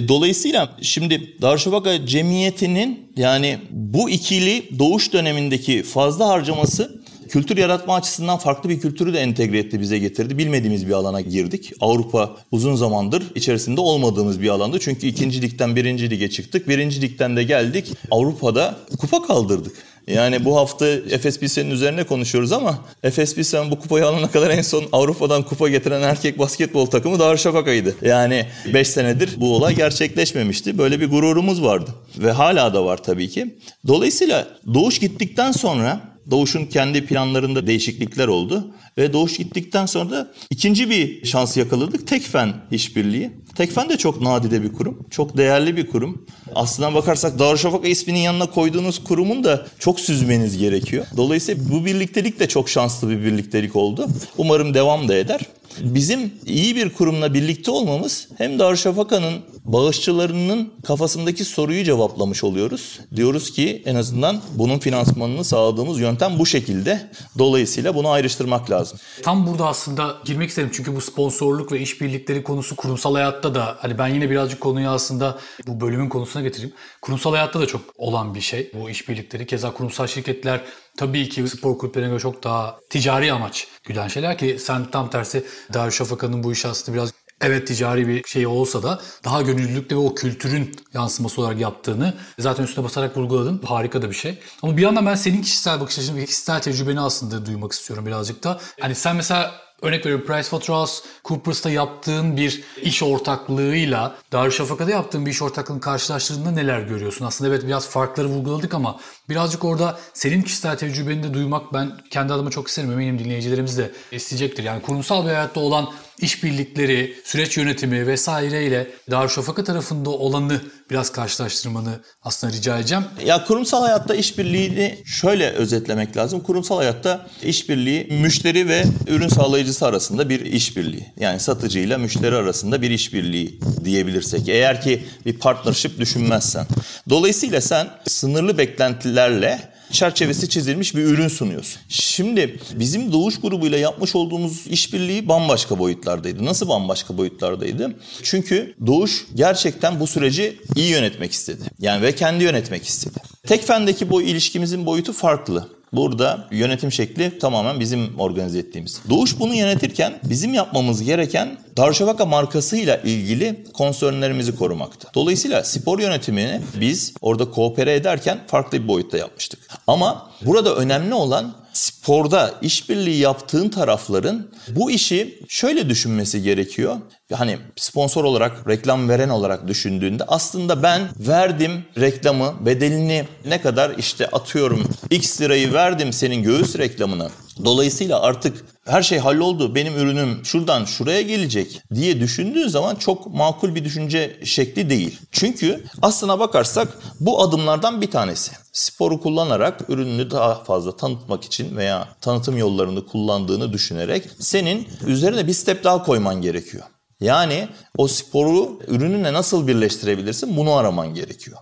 Dolayısıyla şimdi Darüşşafaka Cemiyeti'nin yani bu ikili doğuş dönemindeki fazla harcaması kültür yaratma açısından farklı bir kültürü de entegre etti, bize getirdi. Bilmediğimiz bir alana girdik. Avrupa uzun zamandır içerisinde olmadığımız bir alandı. Çünkü ikinci ligden birinci lige çıktık. Birinci ligden de geldik. Avrupa'da kupa kaldırdık. Yani bu hafta Efes Pilsen'in üzerine konuşuyoruz ama Efes Pilsen bu kupayı alana kadar en son Avrupa'dan kupa getiren erkek basketbol takımı Darüşşafaka'ydı. Yani 5 senedir bu olay gerçekleşmemişti. Böyle bir gururumuz vardı. Ve hala da var tabii ki. Dolayısıyla Doğuş gittikten sonra Doğuş'un kendi planlarında değişiklikler oldu. Ve Doğuş gittikten sonra da ikinci bir şans yakaladık. Tekfen işbirliği. Tekfen de çok nadide bir kurum. Çok değerli bir kurum. Aslına bakarsak Darüşşafaka isminin yanına koyduğunuz kurumun da çok süzmeniz gerekiyor. Dolayısıyla bu birliktelik de çok şanslı bir birliktelik oldu. Umarım devam da eder. Bizim iyi bir kurumla birlikte olmamız hem Darüşşafaka'nın bağışçılarının kafasındaki soruyu cevaplamış oluyoruz. Diyoruz ki en azından bunun finansmanını sağladığımız yöntem bu şekilde. Dolayısıyla bunu ayrıştırmak lazım.
Tam burada aslında girmek istedim çünkü bu sponsorluk ve işbirlikleri konusu kurumsal hayatta da hani ben yine birazcık konuyu aslında bu bölümün konusuna getireyim. Kurumsal hayatta da çok olan bir şey bu işbirlikleri. Keza kurumsal şirketler tabii ki spor kulüplerine göre çok daha ticari amaç güden şeyler ki sen tam tersi Darüşşafaka'nın bu iş aslında biraz evet ticari bir şey olsa da daha gönüllülükle ve o kültürün yansıması olarak yaptığını zaten üstüne basarak vurguladın. Harika da bir şey. Ama bir yandan ben senin kişisel bakış açını ve kişisel tecrübeni aslında duymak istiyorum birazcık da. Hani sen mesela Örnek veriyorum PricewaterhouseCoopers'ta yaptığın bir iş ortaklığıyla Darüşşafaka'da yaptığın bir iş ortaklığını karşılaştırdığında neler görüyorsun? Aslında evet biraz farkları vurguladık ama birazcık orada senin kişisel tecrübeni de duymak ben kendi adıma çok isterim. Eminim dinleyicilerimiz de isteyecektir. Yani kurumsal bir hayatta olan işbirlikleri, süreç yönetimi vesaireyle Darüşşafaka tarafında olanı biraz karşılaştırmanı aslında rica edeceğim.
Ya kurumsal hayatta işbirliğini şöyle özetlemek lazım. Kurumsal hayatta işbirliği müşteri ve ürün sağlayıcısı arasında bir işbirliği. Yani satıcıyla müşteri arasında bir işbirliği diyebilirsek. Eğer ki bir partnership düşünmezsen. Dolayısıyla sen sınırlı beklentilerle çerçevesi çizilmiş bir ürün sunuyorsun. Şimdi bizim Doğuş grubuyla yapmış olduğumuz işbirliği bambaşka boyutlardaydı. Nasıl bambaşka boyutlardaydı? Çünkü Doğuş gerçekten bu süreci iyi yönetmek istedi. Yani ve kendi yönetmek istedi. Tekfen'deki bu ilişkimizin boyutu farklı. Burada yönetim şekli tamamen bizim organize ettiğimiz. Doğuş bunu yönetirken bizim yapmamız gereken Darüşşafaka markasıyla ilgili konsörlerimizi korumakta. Dolayısıyla spor yönetimini biz orada koopere ederken farklı bir boyutta yapmıştık. Ama burada önemli olan sporda işbirliği yaptığın tarafların bu işi şöyle düşünmesi gerekiyor. Hani sponsor olarak, reklam veren olarak düşündüğünde aslında ben verdim reklamı, bedelini ne kadar işte atıyorum x lirayı verdim senin göğüs reklamına. Dolayısıyla artık her şey halloldu, benim ürünüm şuradan şuraya gelecek diye düşündüğün zaman çok makul bir düşünce şekli değil. Çünkü aslına bakarsak bu adımlardan bir tanesi. Sporu kullanarak ürününü daha fazla tanıtmak için veya tanıtım yollarını kullandığını düşünerek senin üzerine bir step daha koyman gerekiyor. Yani o sporu ürününle nasıl birleştirebilirsin bunu araman gerekiyor.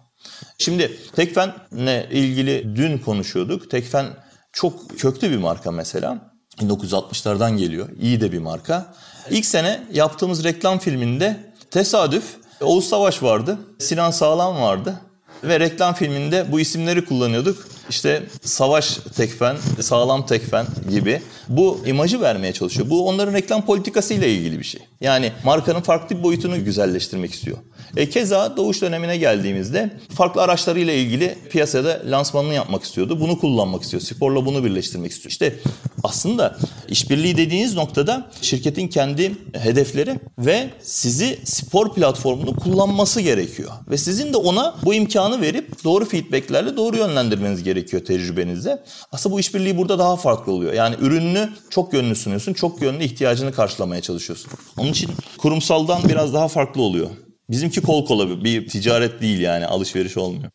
Şimdi Tekfen'le ilgili dün konuşuyorduk. Tekfen çok köklü bir marka mesela. 1960'lardan geliyor. İyi de bir marka. İlk sene yaptığımız reklam filminde tesadüf Oğuz Savaş vardı. Sinan Sağlam vardı. Ve reklam filminde bu isimleri kullanıyorduk. İşte savaş tekfen, sağlam tekfen gibi. Bu imajı vermeye çalışıyor. Bu onların reklam politikasıyla ilgili bir şey. Yani markanın farklı bir boyutunu güzelleştirmek istiyor. E, keza doğuş dönemine geldiğimizde farklı araçlarıyla ilgili piyasada lansmanını yapmak istiyordu. Bunu kullanmak istiyor. Sporla bunu birleştirmek istiyor. İşte aslında işbirliği dediğiniz noktada şirketin kendi hedefleri ve sizi spor platformunu kullanması gerekiyor. Ve sizin de ona bu imkanı verip doğru feedbacklerle doğru yönlendirmeniz gerekiyor tecrübenizle. Aslında bu işbirliği burada daha farklı oluyor. Yani ürününü çok yönlü sunuyorsun, çok yönlü ihtiyacını karşılamaya çalışıyorsun. Onun için kurumsaldan biraz daha farklı oluyor. Bizimki kol kola bir ticaret değil yani alışveriş olmuyor.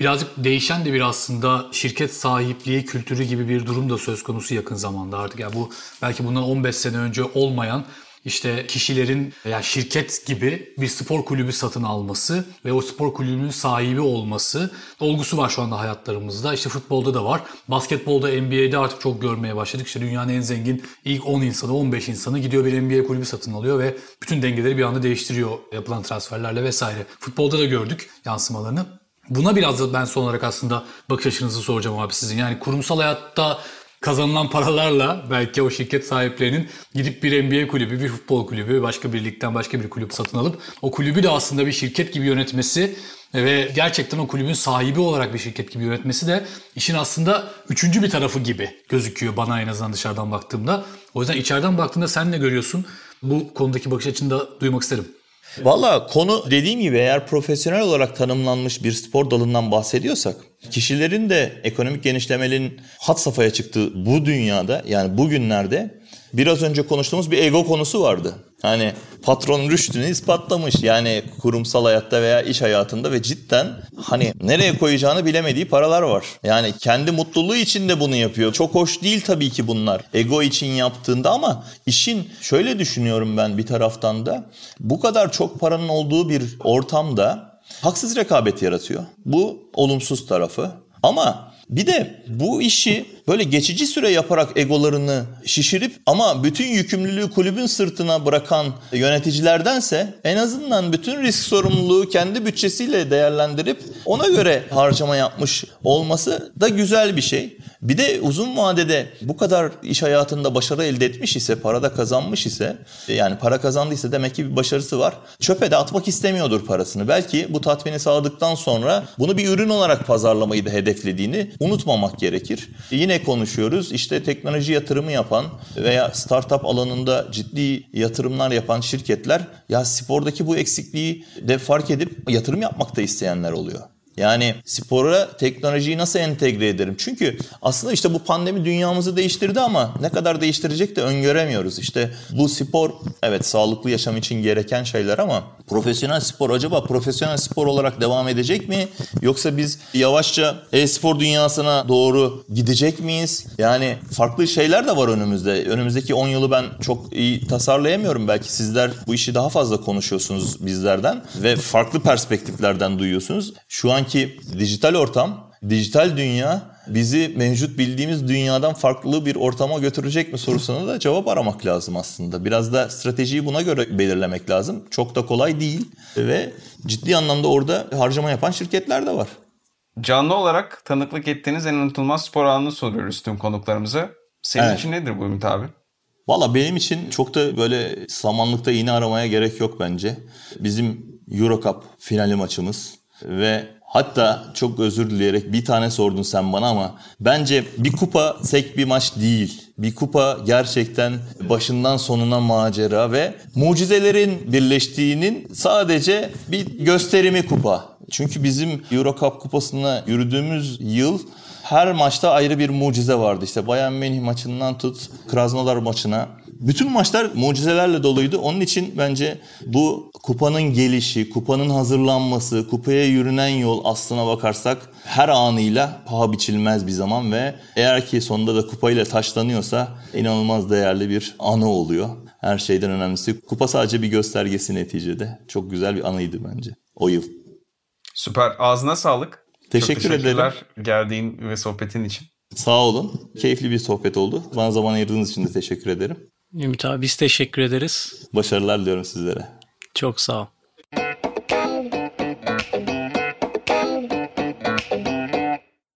Birazcık değişen de bir aslında şirket sahipliği kültürü gibi bir durum da söz konusu yakın zamanda artık. Yani bu belki bundan 15 sene önce olmayan işte kişilerin yani şirket gibi bir spor kulübü satın alması ve o spor kulübünün sahibi olması olgusu var şu anda hayatlarımızda. İşte futbolda da var. Basketbolda, NBA'de artık çok görmeye başladık. İşte dünyanın en zengin ilk 10 insanı, 15 insanı gidiyor bir NBA kulübü satın alıyor ve bütün dengeleri bir anda değiştiriyor yapılan transferlerle vesaire. Futbolda da gördük yansımalarını. Buna biraz da ben son olarak aslında bakış açınızı soracağım abi sizin. Yani kurumsal hayatta kazanılan paralarla belki o şirket sahiplerinin gidip bir NBA kulübü, bir futbol kulübü, başka bir ligden başka bir kulüp satın alıp o kulübü de aslında bir şirket gibi yönetmesi ve gerçekten o kulübün sahibi olarak bir şirket gibi yönetmesi de işin aslında üçüncü bir tarafı gibi gözüküyor bana en azından dışarıdan baktığımda. O yüzden içeriden baktığında sen ne görüyorsun? Bu konudaki bakış açını da duymak isterim.
Valla konu dediğim gibi eğer profesyonel olarak tanımlanmış bir spor dalından bahsediyorsak kişilerin de ekonomik genişlemenin hat safhaya çıktığı bu dünyada yani bugünlerde biraz önce konuştuğumuz bir ego konusu vardı. Hani patron rüştünü ispatlamış yani kurumsal hayatta veya iş hayatında ve cidden hani nereye koyacağını bilemediği paralar var. Yani kendi mutluluğu için de bunu yapıyor. Çok hoş değil tabii ki bunlar. Ego için yaptığında ama işin şöyle düşünüyorum ben bir taraftan da bu kadar çok paranın olduğu bir ortamda haksız rekabet yaratıyor. Bu olumsuz tarafı. Ama bir de bu işi böyle geçici süre yaparak egolarını şişirip ama bütün yükümlülüğü kulübün sırtına bırakan yöneticilerdense en azından bütün risk sorumluluğu kendi bütçesiyle değerlendirip ona göre harcama yapmış olması da güzel bir şey. Bir de uzun vadede bu kadar iş hayatında başarı elde etmiş ise, para da kazanmış ise, yani para kazandıysa demek ki bir başarısı var. Çöpe de atmak istemiyordur parasını. Belki bu tatmini sağladıktan sonra bunu bir ürün olarak pazarlamayı da hedeflediğini unutmamak gerekir. Yine konuşuyoruz. İşte teknoloji yatırımı yapan veya startup alanında ciddi yatırımlar yapan şirketler ya spordaki bu eksikliği de fark edip yatırım yapmak da isteyenler oluyor. Yani spora teknolojiyi nasıl entegre ederim? Çünkü aslında işte bu pandemi dünyamızı değiştirdi ama ne kadar değiştirecek de öngöremiyoruz. İşte bu spor evet sağlıklı yaşam için gereken şeyler ama profesyonel spor acaba profesyonel spor olarak devam edecek mi? Yoksa biz yavaşça e-spor dünyasına doğru gidecek miyiz? Yani farklı şeyler de var önümüzde. Önümüzdeki 10 yılı ben çok iyi tasarlayamıyorum. Belki sizler bu işi daha fazla konuşuyorsunuz bizlerden ve farklı perspektiflerden duyuyorsunuz. Şu an anki dijital ortam, dijital dünya bizi mevcut bildiğimiz dünyadan farklı bir ortama götürecek mi sorusuna da cevap aramak lazım aslında. Biraz da stratejiyi buna göre belirlemek lazım. Çok da kolay değil ve ciddi anlamda orada harcama yapan şirketler de var.
Canlı olarak tanıklık ettiğiniz en unutulmaz spor alanını soruyoruz tüm konuklarımıza. Senin evet. için nedir bu Ümit abi?
Valla benim için çok da böyle samanlıkta iğne aramaya gerek yok bence. Bizim Euro Cup finali maçımız ve Hatta çok özür dileyerek bir tane sordun sen bana ama bence bir kupa tek bir maç değil. Bir kupa gerçekten başından sonuna macera ve mucizelerin birleştiğinin sadece bir gösterimi kupa. Çünkü bizim Euro Cup kupasına yürüdüğümüz yıl her maçta ayrı bir mucize vardı. İşte Bayern Münih maçından tut Krasnodar maçına bütün maçlar mucizelerle doluydu. Onun için bence bu kupanın gelişi, kupanın hazırlanması, kupaya yürünen yol aslına bakarsak her anıyla paha biçilmez bir zaman ve eğer ki sonunda da kupayla taşlanıyorsa inanılmaz değerli bir anı oluyor. Her şeyden önemlisi kupa sadece bir göstergesi neticede. Çok güzel bir anıydı bence o yıl.
Süper. Ağzına sağlık.
Teşekkür Çok teşekkürler
ederim. geldiğin ve sohbetin için.
Sağ olun. Keyifli bir sohbet oldu. Bana zaman ayırdığınız için de teşekkür ederim.
Ümit abi biz teşekkür ederiz.
Başarılar diliyorum sizlere.
Çok sağ ol.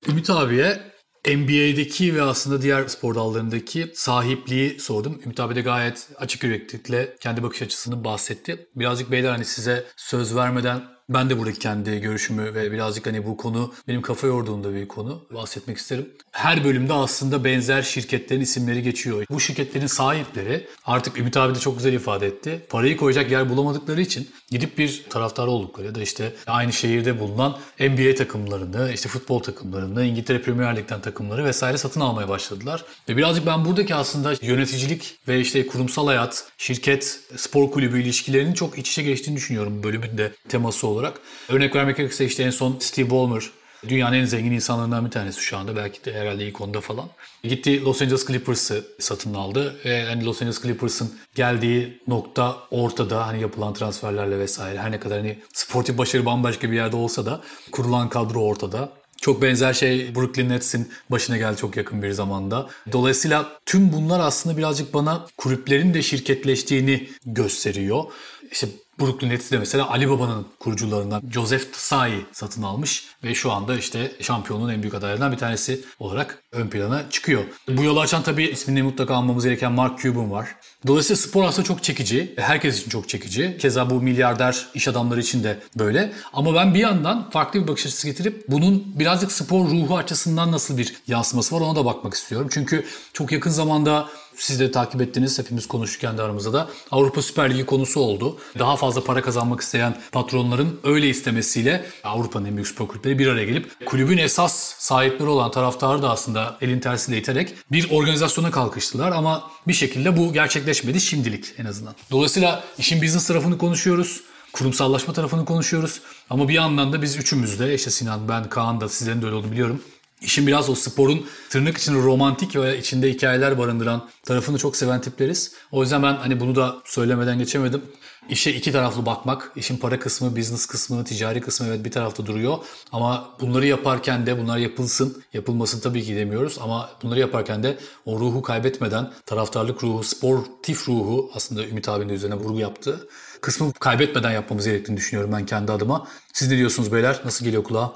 Ümit abiye NBA'deki ve aslında diğer spor dallarındaki sahipliği sordum. Ümit abi de gayet açık yüreklilikle kendi bakış açısını bahsetti. Birazcık beyler hani size söz vermeden ben de buradaki kendi görüşümü ve birazcık hani bu konu benim kafa yorduğumda bir konu bahsetmek isterim. Her bölümde aslında benzer şirketlerin isimleri geçiyor. Bu şirketlerin sahipleri artık Ümit abi de çok güzel ifade etti. Parayı koyacak yer bulamadıkları için gidip bir taraftar oldukları ya da işte aynı şehirde bulunan NBA takımlarını, işte futbol takımlarını, İngiltere Premier Lig'den takımları vesaire satın almaya başladılar. Ve birazcık ben buradaki aslında yöneticilik ve işte kurumsal hayat, şirket, spor kulübü ilişkilerinin çok iç içe geçtiğini düşünüyorum bölümün de teması olarak olarak. Örnek vermek gerekirse işte en son Steve Ballmer Dünyanın en zengin insanlarından bir tanesi şu anda. Belki de herhalde ilk onda falan. Gitti Los Angeles Clippers'ı satın aldı. Ve hani Los Angeles Clippers'ın geldiği nokta ortada. Hani yapılan transferlerle vesaire. Her ne kadar hani sportif başarı bambaşka bir yerde olsa da kurulan kadro ortada. Çok benzer şey Brooklyn Nets'in başına geldi çok yakın bir zamanda. Dolayısıyla tüm bunlar aslında birazcık bana kulüplerin de şirketleştiğini gösteriyor. İşte Brooklyn Nets'i de mesela Ali Baba'nın kurucularından Joseph Tsai satın almış ve şu anda işte şampiyonun en büyük adaylarından bir tanesi olarak ön plana çıkıyor. Bu yolu açan tabii ismini mutlaka almamız gereken Mark Cuban var. Dolayısıyla spor aslında çok çekici. Herkes için çok çekici. Keza bu milyarder iş adamları için de böyle. Ama ben bir yandan farklı bir bakış açısı getirip bunun birazcık spor ruhu açısından nasıl bir yansıması var ona da bakmak istiyorum. Çünkü çok yakın zamanda siz de takip ettiniz. Hepimiz konuşurken de aramızda da Avrupa Süper Ligi konusu oldu. Daha fazla para kazanmak isteyen patronların öyle istemesiyle Avrupa'nın en büyük spor kulüpleri bir araya gelip kulübün esas sahipleri olan taraftarı da aslında elin tersiyle iterek bir organizasyona kalkıştılar ama bir şekilde bu gerçekleşmedi şimdilik en azından. Dolayısıyla işin business tarafını konuşuyoruz kurumsallaşma tarafını konuşuyoruz. Ama bir yandan da biz üçümüz de işte Sinan, ben, Kaan da sizlerin de öyle olduğunu biliyorum. İşin biraz o sporun tırnak içinde romantik ve içinde hikayeler barındıran tarafını çok seven tipleriz. O yüzden ben hani bunu da söylemeden geçemedim. İşe iki taraflı bakmak, işin para kısmı, business kısmı, ticari kısmı evet bir tarafta duruyor. Ama bunları yaparken de bunlar yapılsın, yapılmasın tabii ki demiyoruz. Ama bunları yaparken de o ruhu kaybetmeden, taraftarlık ruhu, sportif ruhu aslında Ümit abinin üzerine vurgu yaptı. Kısmı kaybetmeden yapmamız gerektiğini düşünüyorum ben kendi adıma. Siz ne diyorsunuz beyler? Nasıl geliyor kulağa?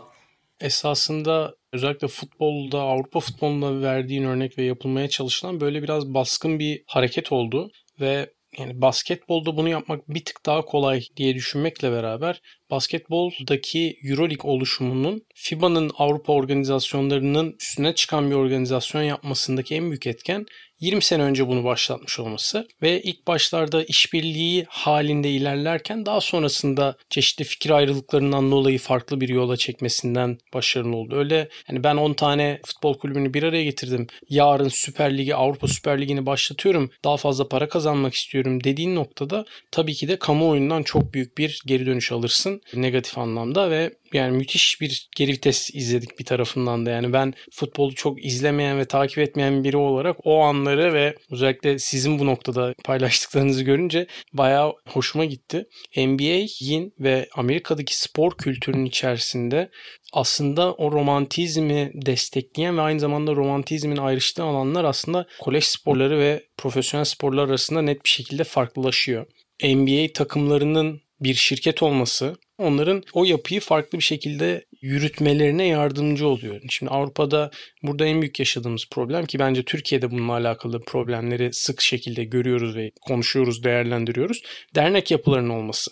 Esasında özellikle futbolda, Avrupa futbolunda verdiğin örnek ve yapılmaya çalışılan böyle biraz baskın bir hareket oldu. Ve yani basketbolda bunu yapmak bir tık daha kolay diye düşünmekle beraber basketboldaki Euroleague oluşumunun FIBA'nın Avrupa organizasyonlarının üstüne çıkan bir organizasyon yapmasındaki en büyük etken 20 sene önce bunu başlatmış olması ve ilk başlarda işbirliği halinde ilerlerken daha sonrasında çeşitli fikir ayrılıklarından dolayı farklı bir yola çekmesinden başarılı oldu. Öyle yani ben 10 tane futbol kulübünü bir araya getirdim. Yarın Süper Ligi, Avrupa Süper Ligi'ni başlatıyorum. Daha fazla para kazanmak istiyorum dediğin noktada tabii ki de kamuoyundan çok büyük bir geri dönüş alırsın negatif anlamda ve yani müthiş bir geri vites izledik bir tarafından da. Yani ben futbolu çok izlemeyen ve takip etmeyen biri olarak o anları ve özellikle sizin bu noktada paylaştıklarınızı görünce bayağı hoşuma gitti. NBA'in ve Amerika'daki spor kültürünün içerisinde aslında o romantizmi destekleyen ve aynı zamanda romantizmin ayrıştığı alanlar aslında kolej sporları ve profesyonel sporlar arasında net bir şekilde farklılaşıyor. NBA takımlarının bir şirket olması onların o yapıyı farklı bir şekilde yürütmelerine yardımcı oluyor. Şimdi Avrupa'da burada en büyük yaşadığımız problem ki bence Türkiye'de bununla alakalı problemleri sık şekilde görüyoruz ve konuşuyoruz, değerlendiriyoruz. Dernek yapılarının olması.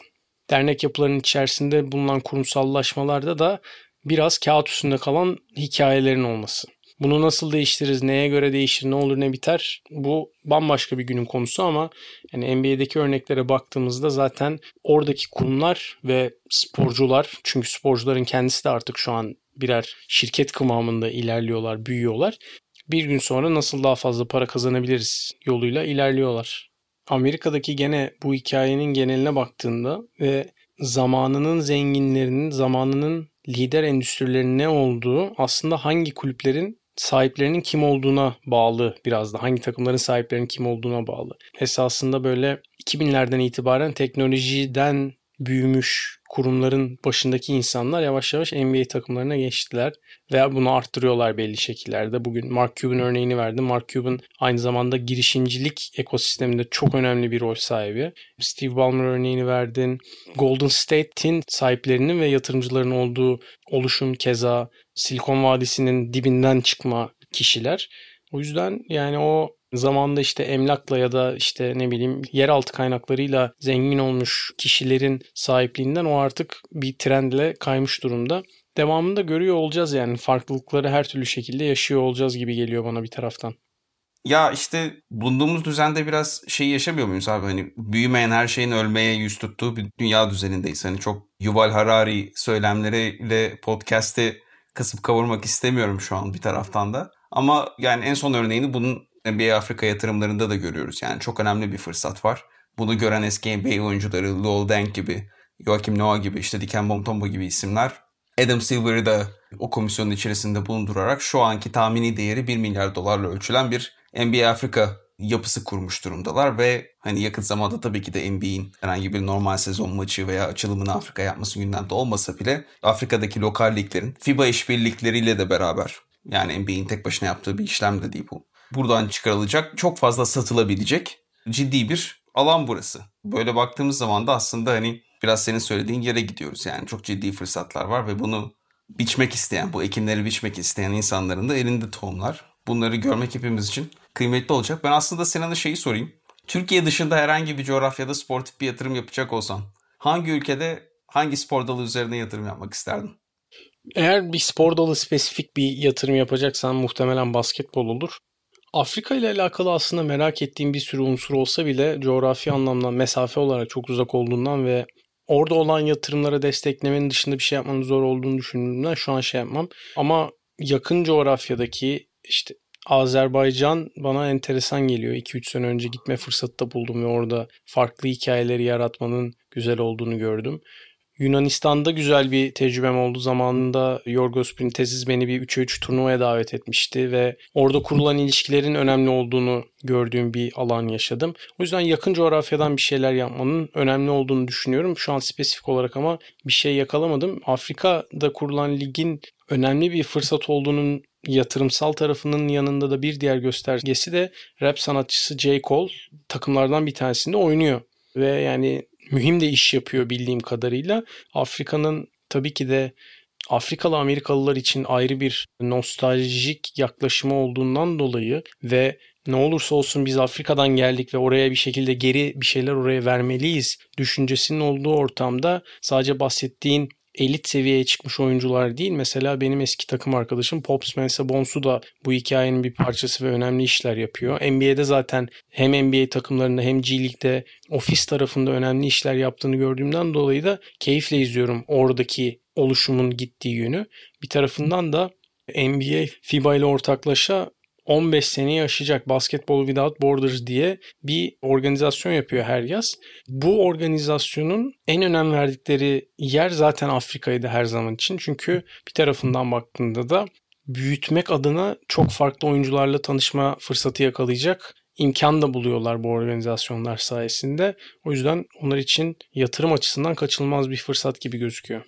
Dernek yapılarının içerisinde bulunan kurumsallaşmalarda da biraz kağıt üstünde kalan hikayelerin olması. Bunu nasıl değiştiririz, neye göre değişir, ne olur ne biter bu bambaşka bir günün konusu ama yani NBA'deki örneklere baktığımızda zaten oradaki kurumlar ve sporcular çünkü sporcuların kendisi de artık şu an birer şirket kıvamında ilerliyorlar, büyüyorlar. Bir gün sonra nasıl daha fazla para kazanabiliriz yoluyla ilerliyorlar. Amerika'daki gene bu hikayenin geneline baktığında ve zamanının zenginlerinin, zamanının lider endüstrilerinin ne olduğu aslında hangi kulüplerin sahiplerinin kim olduğuna bağlı biraz da. Hangi takımların sahiplerinin kim olduğuna bağlı. Esasında böyle 2000'lerden itibaren teknolojiden büyümüş kurumların başındaki insanlar yavaş yavaş NBA takımlarına geçtiler. Veya bunu arttırıyorlar belli şekillerde. Bugün Mark Cuban örneğini verdim. Mark Cuban aynı zamanda girişimcilik ekosisteminde çok önemli bir rol sahibi. Steve Ballmer örneğini verdin. Golden State'in sahiplerinin ve yatırımcıların olduğu oluşum keza Silikon Vadisi'nin dibinden çıkma kişiler. O yüzden yani o zamanda işte emlakla ya da işte ne bileyim yeraltı kaynaklarıyla zengin olmuş kişilerin sahipliğinden o artık bir trendle kaymış durumda. Devamında görüyor olacağız yani farklılıkları her türlü şekilde yaşıyor olacağız gibi geliyor bana bir taraftan.
Ya işte bulunduğumuz düzende biraz şey yaşamıyor muyuz abi? Hani büyümeyen her şeyin ölmeye yüz tuttuğu bir dünya düzenindeyiz. Hani çok Yuval Harari söylemleriyle podcast'i kısıp kavurmak istemiyorum şu an bir taraftan da. Ama yani en son örneğini bunun NBA Afrika yatırımlarında da görüyoruz. Yani çok önemli bir fırsat var. Bunu gören eski NBA oyuncuları Lowell Deng gibi, Joakim Noah gibi, işte Diken Bomtombo gibi isimler Adam Silver'ı da o komisyonun içerisinde bulundurarak şu anki tahmini değeri 1 milyar dolarla ölçülen bir NBA Afrika yapısı kurmuş durumdalar ve hani yakın zamanda tabii ki de NBA'in herhangi bir normal sezon maçı veya açılımını Afrika yapması gündemde olmasa bile Afrika'daki lokal liglerin FIBA işbirlikleriyle de beraber yani NBA'in tek başına yaptığı bir işlem de değil bu. Buradan çıkarılacak çok fazla satılabilecek ciddi bir alan burası. Böyle baktığımız zaman da aslında hani biraz senin söylediğin yere gidiyoruz. Yani çok ciddi fırsatlar var ve bunu biçmek isteyen, bu ekinleri biçmek isteyen insanların da elinde tohumlar. Bunları görmek hepimiz için kıymetli olacak. Ben aslında Sinan'a şeyi sorayım. Türkiye dışında herhangi bir coğrafyada sportif bir yatırım yapacak olsan hangi ülkede hangi spor dalı üzerine yatırım yapmak isterdin?
Eğer bir spor dalı spesifik bir yatırım yapacaksan muhtemelen basketbol olur. Afrika ile alakalı aslında merak ettiğim bir sürü unsur olsa bile coğrafi anlamda mesafe olarak çok uzak olduğundan ve orada olan yatırımlara desteklemenin dışında bir şey yapmanın zor olduğunu düşündüğümden şu an şey yapmam. Ama yakın coğrafyadaki işte Azerbaycan bana enteresan geliyor. 2-3 sene önce gitme fırsatı da buldum ve orada farklı hikayeleri yaratmanın güzel olduğunu gördüm. Yunanistan'da güzel bir tecrübem oldu. Zamanında Yorgos Printezis beni bir 3'e 3 turnuvaya davet etmişti ve orada kurulan ilişkilerin önemli olduğunu gördüğüm bir alan yaşadım. O yüzden yakın coğrafyadan bir şeyler yapmanın önemli olduğunu düşünüyorum. Şu an spesifik olarak ama bir şey yakalamadım. Afrika'da kurulan ligin önemli bir fırsat olduğunun yatırımsal tarafının yanında da bir diğer göstergesi de rap sanatçısı J. Cole takımlardan bir tanesinde oynuyor. Ve yani mühim de iş yapıyor bildiğim kadarıyla. Afrika'nın tabii ki de Afrikalı Amerikalılar için ayrı bir nostaljik yaklaşımı olduğundan dolayı ve ne olursa olsun biz Afrika'dan geldik ve oraya bir şekilde geri bir şeyler oraya vermeliyiz düşüncesinin olduğu ortamda sadece bahsettiğin elit seviyeye çıkmış oyuncular değil. Mesela benim eski takım arkadaşım Pops Mensah-Bonsu da bu hikayenin bir parçası ve önemli işler yapıyor. NBA'de zaten hem NBA takımlarında hem G League'de ofis tarafında önemli işler yaptığını gördüğümden dolayı da keyifle izliyorum oradaki oluşumun gittiği yönü. Bir tarafından da NBA FIBA ile ortaklaşa 15 seneyi aşacak Basketball Without Borders diye bir organizasyon yapıyor her yaz. Bu organizasyonun en önem verdikleri yer zaten Afrika'ydı her zaman için. Çünkü bir tarafından baktığında da büyütmek adına çok farklı oyuncularla tanışma fırsatı yakalayacak imkan da buluyorlar bu organizasyonlar sayesinde. O yüzden onlar için yatırım açısından kaçılmaz bir fırsat gibi gözüküyor.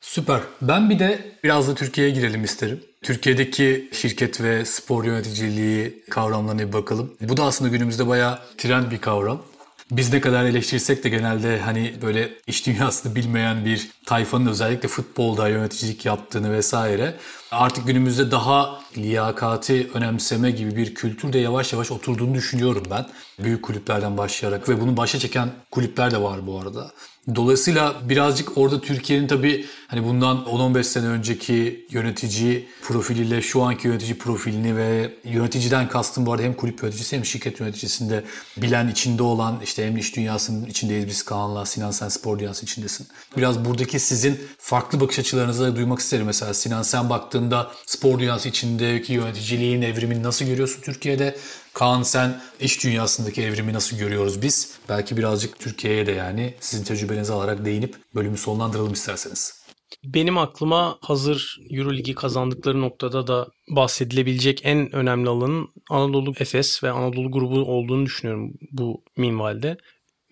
Süper. Ben bir de biraz da Türkiye'ye girelim isterim. Türkiye'deki şirket ve spor yöneticiliği kavramlarına bir bakalım. Bu da aslında günümüzde bayağı trend bir kavram. Biz ne kadar eleştirsek de genelde hani böyle iş dünyasını bilmeyen bir tayfanın özellikle futbolda yöneticilik yaptığını vesaire artık günümüzde daha liyakati önemseme gibi bir kültür de yavaş yavaş oturduğunu düşünüyorum ben. Büyük kulüplerden başlayarak ve bunu başa çeken kulüpler de var bu arada. Dolayısıyla birazcık orada Türkiye'nin tabii hani bundan 10-15 sene önceki yönetici profiliyle şu anki yönetici profilini ve yöneticiden kastım bu arada hem kulüp yöneticisi hem şirket yöneticisinde bilen içinde olan işte hem iş dünyasının içindeyiz biz Kaan'la Sinan sen spor dünyası içindesin. Biraz buradaki sizin farklı bakış açılarınızı da duymak isterim. Mesela Sinan sen baktığında spor dünyası içindeki yöneticiliğin evrimini nasıl görüyorsun Türkiye'de? Kaan sen iş dünyasındaki evrimi nasıl görüyoruz biz? Belki birazcık Türkiye'ye de yani sizin tecrübenizi alarak değinip bölümü sonlandıralım isterseniz.
Benim aklıma hazır Euroligi kazandıkları noktada da bahsedilebilecek en önemli alanın Anadolu Efes ve Anadolu grubu olduğunu düşünüyorum bu minvalde.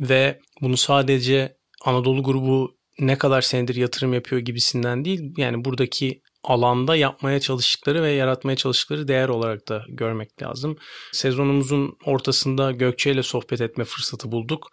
Ve bunu sadece Anadolu grubu ne kadar senedir yatırım yapıyor gibisinden değil. Yani buradaki alanda yapmaya çalıştıkları ve yaratmaya çalıştıkları değer olarak da görmek lazım. Sezonumuzun ortasında Gökçe ile sohbet etme fırsatı bulduk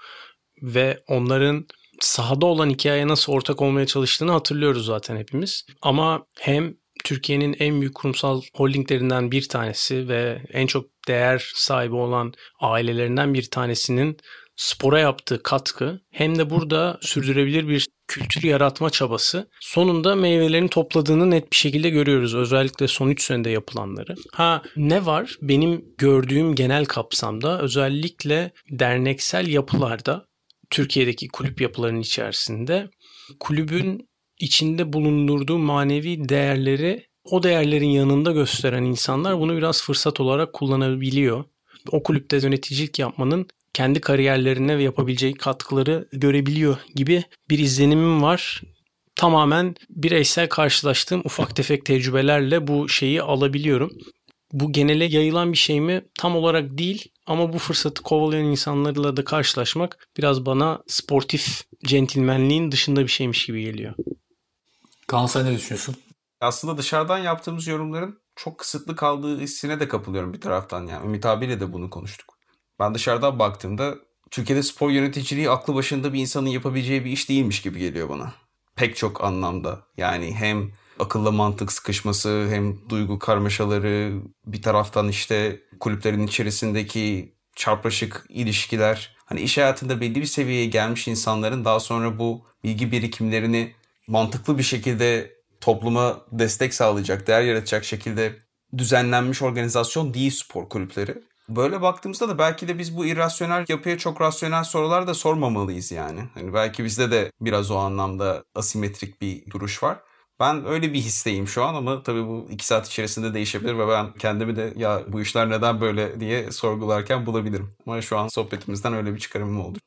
ve onların sahada olan hikayeye nasıl ortak olmaya çalıştığını hatırlıyoruz zaten hepimiz. Ama hem Türkiye'nin en büyük kurumsal holdinglerinden bir tanesi ve en çok değer sahibi olan ailelerinden bir tanesinin spora yaptığı katkı hem de burada sürdürebilir bir kültür yaratma çabası sonunda meyvelerini topladığını net bir şekilde görüyoruz. Özellikle son 3 senede yapılanları. Ha ne var? Benim gördüğüm genel kapsamda özellikle derneksel yapılarda Türkiye'deki kulüp yapılarının içerisinde kulübün içinde bulundurduğu manevi değerleri o değerlerin yanında gösteren insanlar bunu biraz fırsat olarak kullanabiliyor. O kulüpte yöneticilik yapmanın kendi kariyerlerine ve yapabileceği katkıları görebiliyor gibi bir izlenimim var. Tamamen bireysel karşılaştığım ufak tefek tecrübelerle bu şeyi alabiliyorum. Bu genele yayılan bir şey mi? Tam olarak değil ama bu fırsatı kovalayan insanlarla da karşılaşmak biraz bana sportif centilmenliğin dışında bir şeymiş gibi geliyor.
Kaan sen ne düşünüyorsun?
Aslında dışarıdan yaptığımız yorumların çok kısıtlı kaldığı hissine de kapılıyorum bir taraftan. Yani Ümit abiyle de bunu konuştuk. Ben dışarıdan baktığımda Türkiye'de spor yöneticiliği aklı başında bir insanın yapabileceği bir iş değilmiş gibi geliyor bana. Pek çok anlamda. Yani hem akılla mantık sıkışması hem duygu karmaşaları bir taraftan işte kulüplerin içerisindeki çarpışık ilişkiler hani iş hayatında belli bir seviyeye gelmiş insanların daha sonra bu bilgi birikimlerini mantıklı bir şekilde topluma destek sağlayacak, değer yaratacak şekilde düzenlenmiş organizasyon değil spor kulüpleri. Böyle baktığımızda da belki de biz bu irrasyonel yapıya çok rasyonel sorular da sormamalıyız yani. Hani belki bizde de biraz o anlamda asimetrik bir duruş var. Ben öyle bir histeyim şu an ama tabii bu iki saat içerisinde değişebilir ve ben kendimi de ya bu işler neden böyle diye sorgularken bulabilirim. Ama şu an sohbetimizden öyle bir çıkarımım oldu.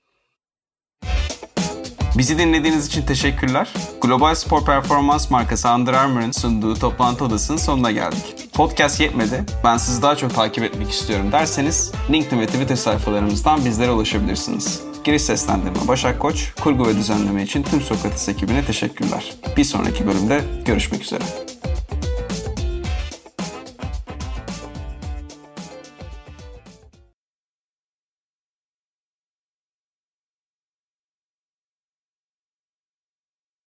Bizi dinlediğiniz için teşekkürler. Global spor performans markası Under Armour'ın sunduğu toplantı odasının sonuna geldik. Podcast yetmedi, ben sizi daha çok takip etmek istiyorum derseniz LinkedIn ve Twitter sayfalarımızdan bizlere ulaşabilirsiniz. Giriş seslendirme Başak Koç, kurgu ve düzenleme için tüm Sokrates ekibine teşekkürler. Bir sonraki bölümde görüşmek üzere.